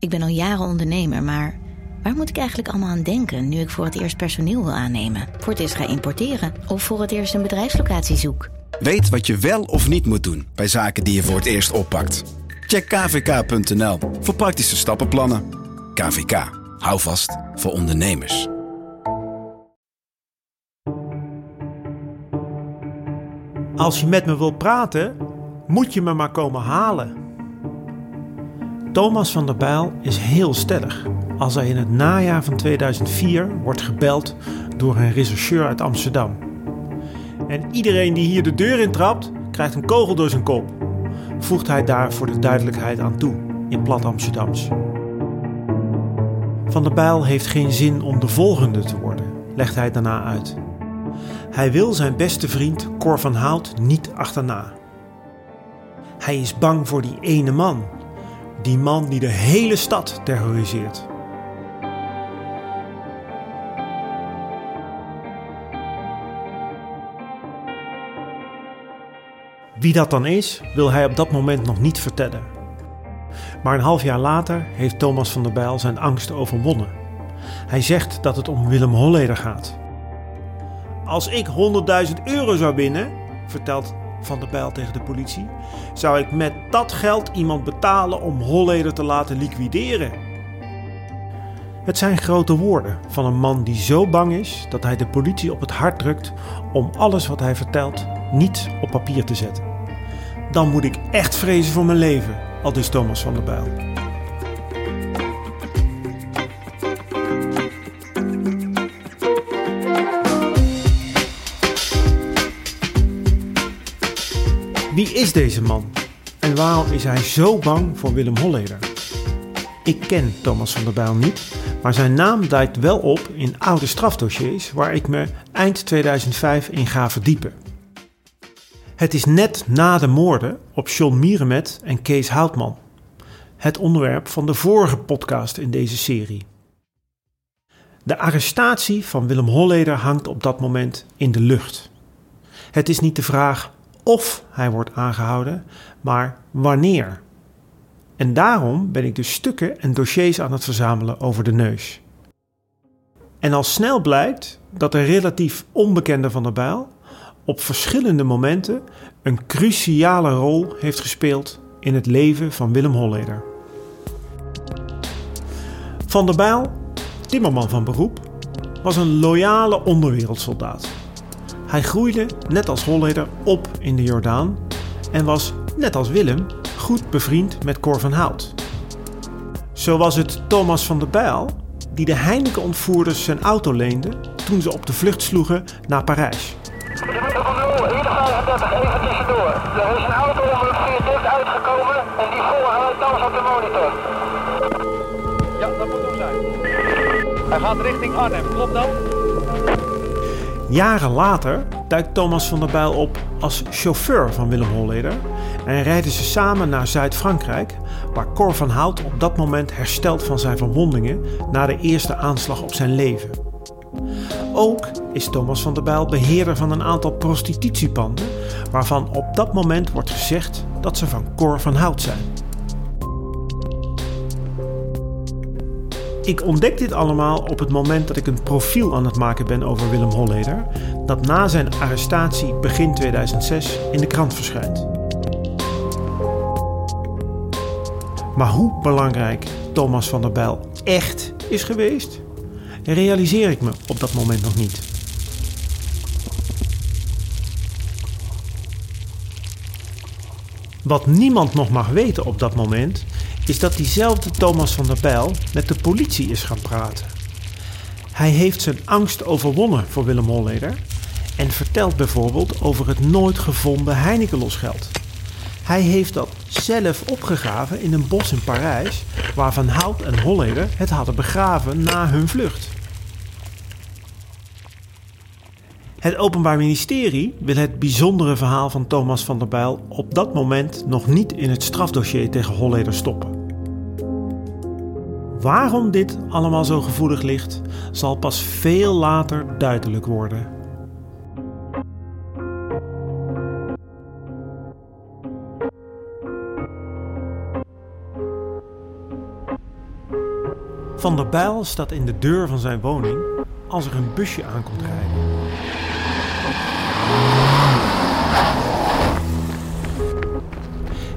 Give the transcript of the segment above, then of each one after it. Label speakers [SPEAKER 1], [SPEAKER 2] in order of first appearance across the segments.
[SPEAKER 1] Ik ben al jaren ondernemer, maar waar moet ik eigenlijk allemaal aan denken nu ik voor het eerst personeel wil aannemen, voor het eerst ga importeren of voor het eerst een bedrijfslocatie zoek?
[SPEAKER 2] Weet wat je wel of niet moet doen bij zaken die je voor het eerst oppakt. Check kvk.nl voor praktische stappenplannen. KVK, hou vast voor ondernemers.
[SPEAKER 3] Als je met me wilt praten, moet je me maar komen halen. Thomas van der Bijl is heel stellig als hij in het najaar van 2004 wordt gebeld door een rechercheur uit Amsterdam. En iedereen die hier de deur intrapt, krijgt een kogel door zijn kop, voegt hij daar voor de duidelijkheid aan toe in plat Amsterdams. Van der Bijl heeft geen zin om de volgende te worden, legt hij daarna uit. Hij wil zijn beste vriend Cor van Hout niet achterna. Hij is bang voor die ene man, die man die de hele stad terroriseert. Wie dat dan is, wil hij op dat moment nog niet vertellen. Maar een half jaar later heeft Thomas van der Bijl zijn angst overwonnen. Hij zegt dat het om Willem Holleder gaat. Als ik 100.000 euro zou winnen, vertelt Van der Bijl tegen de politie, zou ik met dat geld iemand betalen om Holleder te laten liquideren. Het zijn grote woorden van een man die zo bang is dat hij de politie op het hart drukt om alles wat hij vertelt niet op papier te zetten. Dan moet ik echt vrezen voor mijn leven, aldus Thomas van der Bijl. Wie is deze man en waarom is hij zo bang voor Willem Holleder? Ik ken Thomas van der Bijl niet, maar zijn naam duikt wel op in oude strafdossiers waar ik me eind 2005 in ga verdiepen. Het is net na de moorden op John Mierenmet en Kees Houtman. Het onderwerp van de vorige podcast in deze serie. De arrestatie van Willem Holleder hangt op dat moment in de lucht. Het is niet de vraag of hij wordt aangehouden, maar wanneer. En daarom ben ik dus stukken en dossiers aan het verzamelen over de neus. En al snel blijkt dat de relatief onbekende Van der Bijl op verschillende momenten een cruciale rol heeft gespeeld in het leven van Willem Holleder. Van der Bijl, timmerman van beroep, was een loyale onderwereldsoldaat. Hij groeide, net als Holleder, op in de Jordaan en was, net als Willem, goed bevriend met Cor van Hout. Zo was het Thomas van der Bijl die de Heineken-ontvoerders zijn auto leende toen ze op de vlucht sloegen naar Parijs.
[SPEAKER 4] Meneer Van Nul, 135, even tussendoor. Er is een auto om het viaduct uitgekomen en die volgen thans op de monitor.
[SPEAKER 5] Ja, dat moet hem zijn. Hij gaat richting Arnhem, klopt dat?
[SPEAKER 3] Jaren later duikt Thomas van der Bijl op als chauffeur van Willem Holleder en rijden ze samen naar Zuid-Frankrijk, waar Cor van Hout op dat moment herstelt van zijn verwondingen na de eerste aanslag op zijn leven. Ook is Thomas van der Bijl beheerder van een aantal prostitutiepanden, waarvan op dat moment wordt gezegd dat ze van Cor van Hout zijn. Ik ontdek dit allemaal op het moment dat ik een profiel aan het maken ben over Willem Holleder, dat na zijn arrestatie begin 2006 in de krant verschijnt. Maar hoe belangrijk Thomas van der Bijl echt is geweest, realiseer ik me op dat moment nog niet. Wat niemand nog mag weten op dat moment, is dat diezelfde Thomas van der Bijl met de politie is gaan praten. Hij heeft zijn angst overwonnen voor Willem Holleder en vertelt bijvoorbeeld over het nooit gevonden Heineken-losgeld. Hij heeft dat zelf opgegraven in een bos in Parijs, waar Van Hout en Holleder het hadden begraven na hun vlucht. Het Openbaar Ministerie wil het bijzondere verhaal van Thomas van der Bijl op dat moment nog niet in het strafdossier tegen Holleder stoppen. Waarom dit allemaal zo gevoelig ligt, zal pas veel later duidelijk worden. Van der Bijl staat in de deur van zijn woning als er een busje aankomt rijden.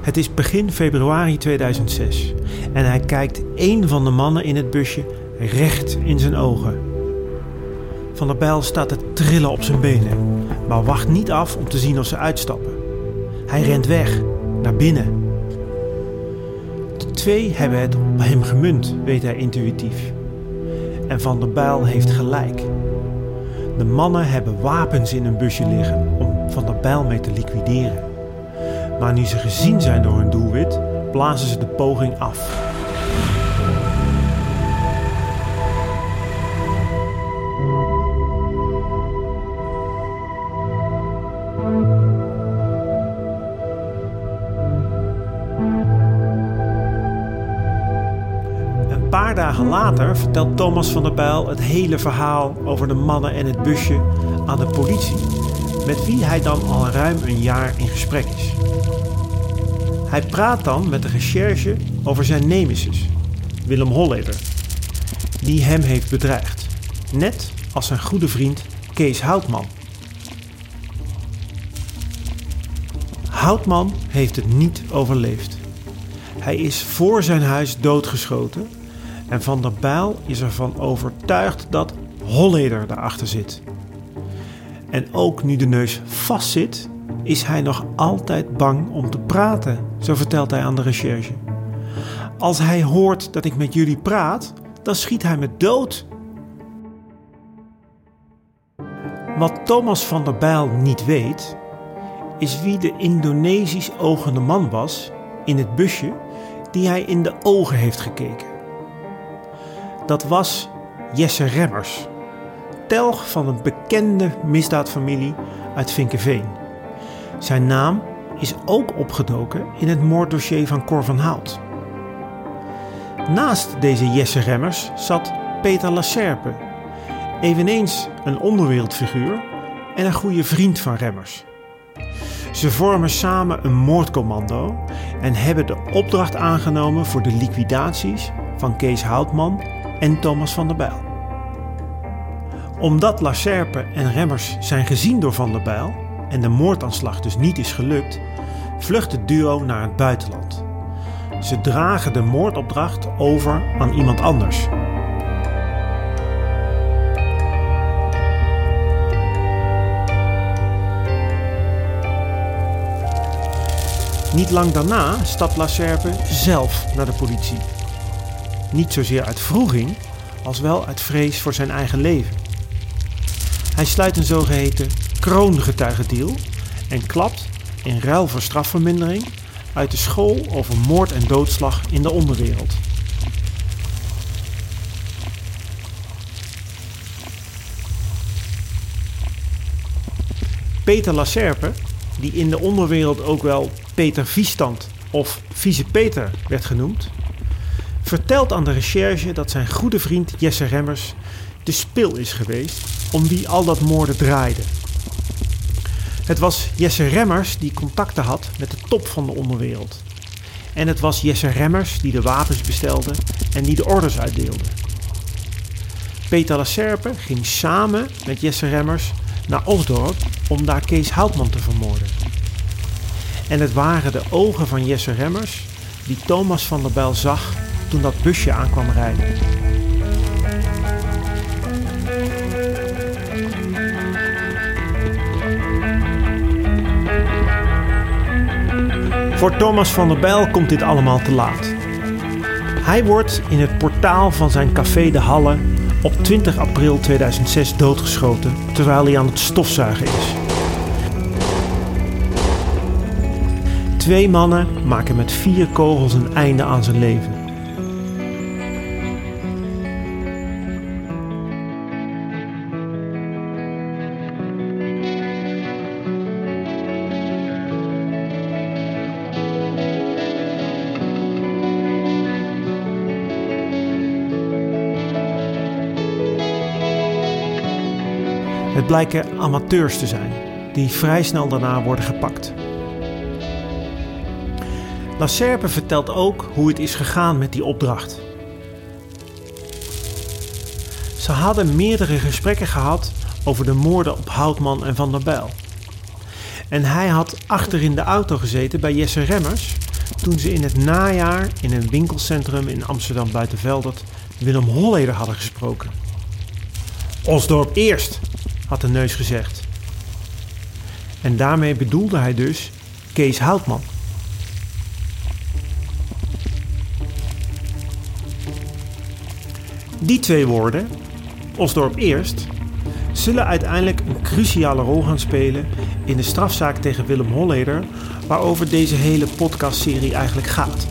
[SPEAKER 3] Het is begin februari 2006 en hij kijkt één van de mannen in het busje recht in zijn ogen. Van der Bijl staat te trillen op zijn benen, maar wacht niet af om te zien of ze uitstappen. Hij rent weg, naar binnen. De twee hebben het op hem gemunt, weet hij intuïtief. En Van der Bijl heeft gelijk. De mannen hebben wapens in hun busje liggen om Van der Bijl mee te liquideren. Maar nu ze gezien zijn door hun doelwit, blazen ze de poging af. Een paar dagen later vertelt Thomas van der Bijl het hele verhaal over de mannen en het busje aan de politie, met wie hij dan al ruim een jaar in gesprek is. Hij praat dan met de recherche over zijn nemesis, Willem Holleder, die hem heeft bedreigd, net als zijn goede vriend Kees Houtman. Houtman heeft het niet overleefd. Hij is voor zijn huis doodgeschoten en Van der Bijl is ervan overtuigd dat Holleder daarachter zit. En ook nu de neus vastzit, is hij nog altijd bang om te praten, zo vertelt hij aan de recherche. Als hij hoort dat ik met jullie praat, dan schiet hij me dood. Wat Thomas van der Bijl niet weet, is wie de Indonesisch ogende man was in het busje die hij in de ogen heeft gekeken. Dat was Jesse Remmers, telg van een bekende misdaadfamilie uit Vinkenveen. Zijn naam is ook opgedoken in het moorddossier van Cor van Hout. Naast deze Jesse Remmers zat Peter Lacerpe, eveneens een onderwereldfiguur en een goede vriend van Remmers. Ze vormen samen een moordcommando en hebben de opdracht aangenomen voor de liquidaties van Kees Houtman en Thomas van der Bijl. Omdat Lacerpe en Remmers zijn gezien door Van der Bijl en de moordaanslag dus niet is gelukt, vlucht het duo naar het buitenland. Ze dragen de moordopdracht over aan iemand anders. Niet lang daarna stapt Lacerpe zelf naar de politie. Niet zozeer uit vroeging, als wel uit vrees voor zijn eigen leven. Hij sluit een zogeheten kroongetuigendeal en klapt in ruil voor strafvermindering uit de school over moord en doodslag in de onderwereld. Peter Lacerpe, die in de onderwereld ook wel Peter Viestand of Vieze Peter werd genoemd, vertelt aan de recherche dat zijn goede vriend Jesse Remmers de spil is geweest om wie al dat moorden draaide. Het was Jesse Remmers die contacten had met de top van de onderwereld. En het was Jesse Remmers die de wapens bestelde en die de orders uitdeelde. Peter Lacerpe ging samen met Jesse Remmers naar Osdorp om daar Kees Houtman te vermoorden. En het waren de ogen van Jesse Remmers die Thomas van der Bijl zag toen dat busje aankwam rijden. Voor Thomas van der Bijl komt dit allemaal te laat. Hij wordt in het portaal van zijn café De Halle op 20 april 2006 doodgeschoten terwijl hij aan het stofzuigen is. Twee mannen maken met vier kogels een einde aan zijn leven. Blijken amateurs te zijn, die vrij snel daarna worden gepakt. Lacerpe vertelt ook hoe het is gegaan met die opdracht. Ze hadden meerdere gesprekken gehad over de moorden op Houtman en Van der Bijl. En hij had achter in de auto gezeten bij Jesse Remmers toen ze in het najaar in een winkelcentrum in Amsterdam Buitenveldert Willem Holleder hadden gesproken. Osdorp eerst, had de neus gezegd. En daarmee bedoelde hij dus Kees Houtman. Die twee woorden, Osdorp eerst, zullen uiteindelijk een cruciale rol gaan spelen in de strafzaak tegen Willem Holleder, waarover deze hele podcastserie eigenlijk gaat.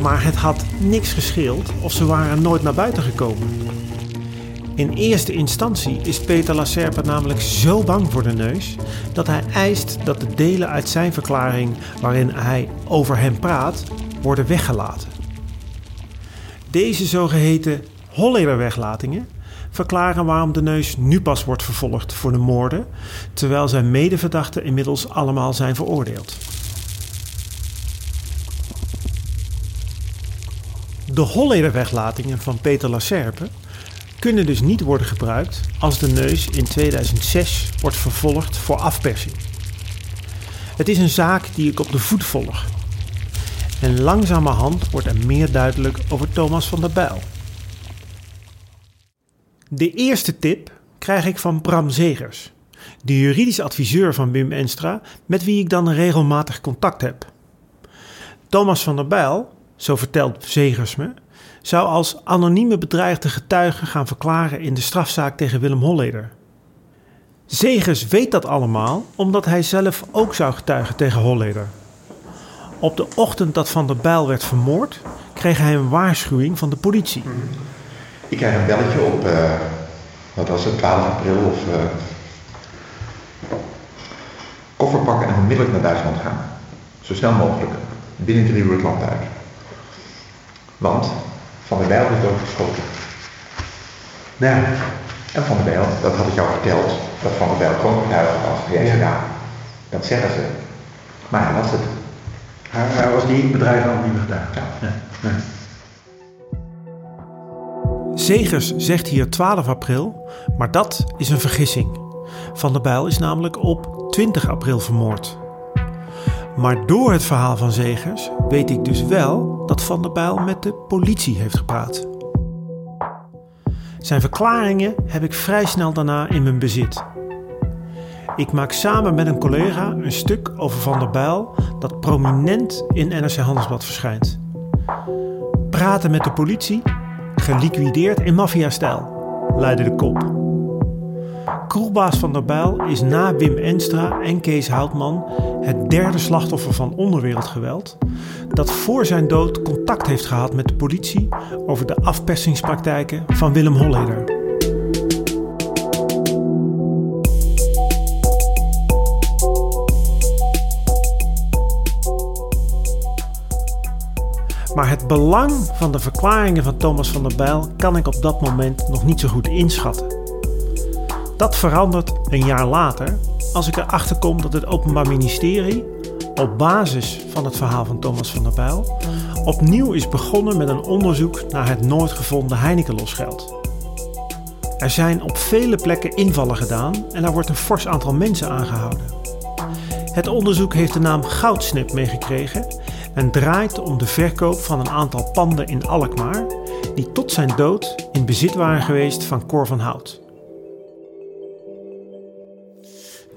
[SPEAKER 3] Maar het had niks gescheeld of ze waren nooit naar buiten gekomen. In eerste instantie is Peter Lacerpe namelijk zo bang voor de neus dat hij eist dat de delen uit zijn verklaring waarin hij over hem praat worden weggelaten. Deze zogeheten Holleder-weglatingen verklaren waarom de neus nu pas wordt vervolgd voor de moorden, terwijl zijn medeverdachten inmiddels allemaal zijn veroordeeld. De Holleder-weglatingen van Peter Lacerpe kunnen dus niet worden gebruikt als de neus in 2006 wordt vervolgd voor afpersing. Het is een zaak die ik op de voet volg. En langzamerhand wordt er meer duidelijk over Thomas van der Bijl. De eerste tip krijg ik van Bram Zegers, de juridisch adviseur van Wim Enstra, met wie ik dan regelmatig contact heb. Thomas van der Bijl, zo vertelt Zegers me, zou als anonieme bedreigde getuige gaan verklaren in de strafzaak tegen Willem Holleder. Zegers weet dat allemaal omdat hij zelf ook zou getuigen tegen Holleder. Op de ochtend dat Van der Bijl werd vermoord, kreeg hij een waarschuwing van de politie.
[SPEAKER 6] Ik krijg een belletje op, uh, wat was het, 12 april of uh, koffer pakken en onmiddellijk naar Duitsland gaan. Zo snel mogelijk. Binnen drie uur het land uit. Want Van der Bijl is doodgeschoten. Nou ja, en Van der Bijl, dat had ik jou verteld, dat Van der Bijl getuige was. Jij ja. ja, dat zeggen ze. Maar hij was het.
[SPEAKER 7] Hij, hij was niet bedreigd al niet getuige. Ja. ja. Nee.
[SPEAKER 3] Zegers zegt hier 12 april, maar dat is een vergissing. Van der Bijl is namelijk op 20 april vermoord. Maar door het verhaal van Zegers weet ik dus wel dat Van der Bijl met de politie heeft gepraat. Zijn verklaringen heb ik vrij snel daarna in mijn bezit. Ik maak samen met een collega een stuk over Van der Bijl dat prominent in NRC Handelsblad verschijnt. Praten met de politie Geliquideerd in maffiastijl, luidde de kop. Kroegbaas van der Bijl is na Wim Enstra en Kees Houtman het derde slachtoffer van onderwereldgeweld dat voor zijn dood contact heeft gehad met de politie over de afpersingspraktijken van Willem Holleder. Maar het belang van de verklaringen van Thomas van der Bijl kan ik op dat moment nog niet zo goed inschatten. Dat verandert een jaar later als ik erachter kom dat het Openbaar Ministerie, op basis van het verhaal van Thomas van der Bijl, opnieuw is begonnen met een onderzoek naar het nooit gevonden Heineken-losgeld. Er zijn op vele plekken invallen gedaan en er wordt een fors aantal mensen aangehouden. Het onderzoek heeft de naam Goudsnip meegekregen en draait om de verkoop van een aantal panden in Alkmaar die tot zijn dood in bezit waren geweest van Cor van Hout.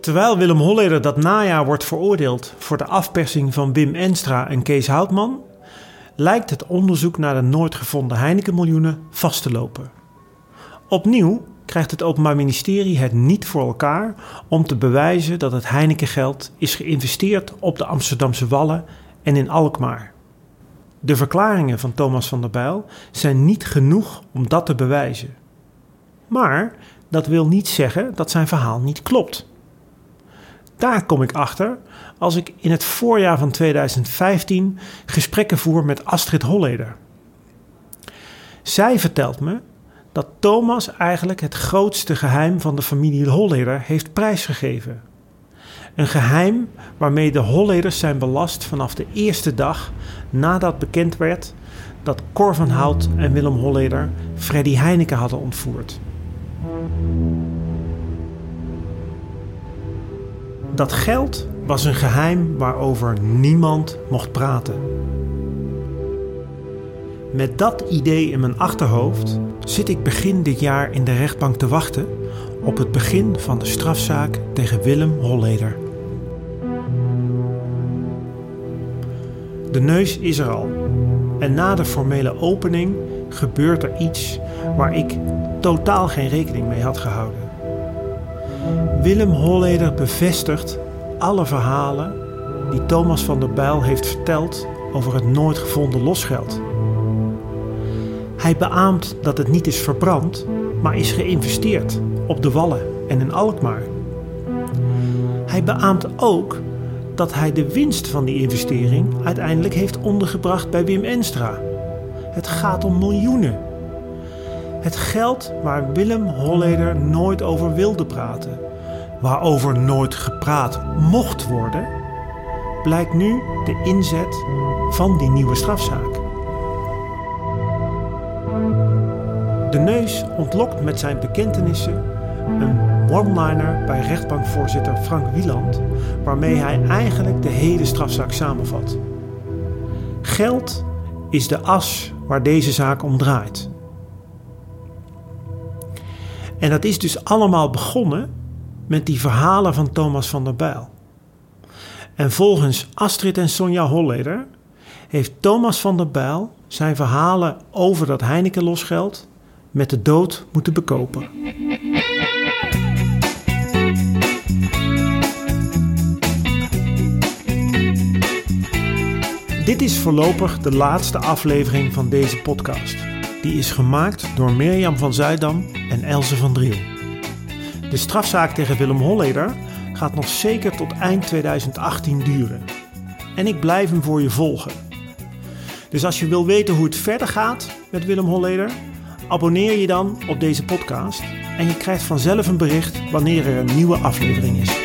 [SPEAKER 3] Terwijl Willem Holleder dat najaar wordt veroordeeld voor de afpersing van Wim Enstra en Kees Houtman, lijkt het onderzoek naar de nooit gevonden Heineken-miljoenen vast te lopen. Opnieuw krijgt het Openbaar Ministerie het niet voor elkaar om te bewijzen dat het Heineken-geld is geïnvesteerd op de Amsterdamse Wallen en in Alkmaar. De verklaringen van Thomas van der Bijl zijn niet genoeg om dat te bewijzen. Maar dat wil niet zeggen dat zijn verhaal niet klopt. Daar kom ik achter als ik in het voorjaar van 2015 gesprekken voer met Astrid Holleder. Zij vertelt me dat Thomas eigenlijk het grootste geheim van de familie Holleder heeft prijsgegeven. Een geheim waarmee de Holleders zijn belast vanaf de eerste dag nadat bekend werd dat Cor van Hout en Willem Holleder Freddy Heineken hadden ontvoerd. Dat geld was een geheim waarover niemand mocht praten. Met dat idee in mijn achterhoofd zit ik begin dit jaar in de rechtbank te wachten op het begin van de strafzaak tegen Willem Holleder. De neus is er al. En na de formele opening gebeurt er iets waar ik totaal geen rekening mee had gehouden. Willem Holleder bevestigt alle verhalen die Thomas van der Bijl heeft verteld over het nooit gevonden losgeld. Hij beaamt dat het niet is verbrand, maar is geïnvesteerd op de Wallen en in Alkmaar. Hij beaamt ook dat hij de winst van die investering uiteindelijk heeft ondergebracht bij Wim Enstra. Het gaat om miljoenen. Het geld waar Willem Holleder nooit over wilde praten, waarover nooit gepraat mocht worden, blijkt nu de inzet van die nieuwe strafzaak. De neus ontlokt met zijn bekentenissen een one-liner bij rechtbankvoorzitter Frank Wieland, waarmee hij eigenlijk de hele strafzaak samenvat. Geld is de as waar deze zaak om draait. En dat is dus allemaal begonnen met die verhalen van Thomas van der Bijl. En volgens Astrid en Sonja Holleder heeft Thomas van der Bijl zijn verhalen over dat Heineken losgeld met de dood moeten bekopen. Dit is voorlopig de laatste aflevering van deze podcast. Die is gemaakt door Mirjam van Zuidam en Else van Driel. De strafzaak tegen Willem Holleder gaat nog zeker tot eind 2018 duren. En ik blijf hem voor je volgen. Dus als je wil weten hoe het verder gaat met Willem Holleder, abonneer je dan op deze podcast en je krijgt vanzelf een bericht wanneer er een nieuwe aflevering is.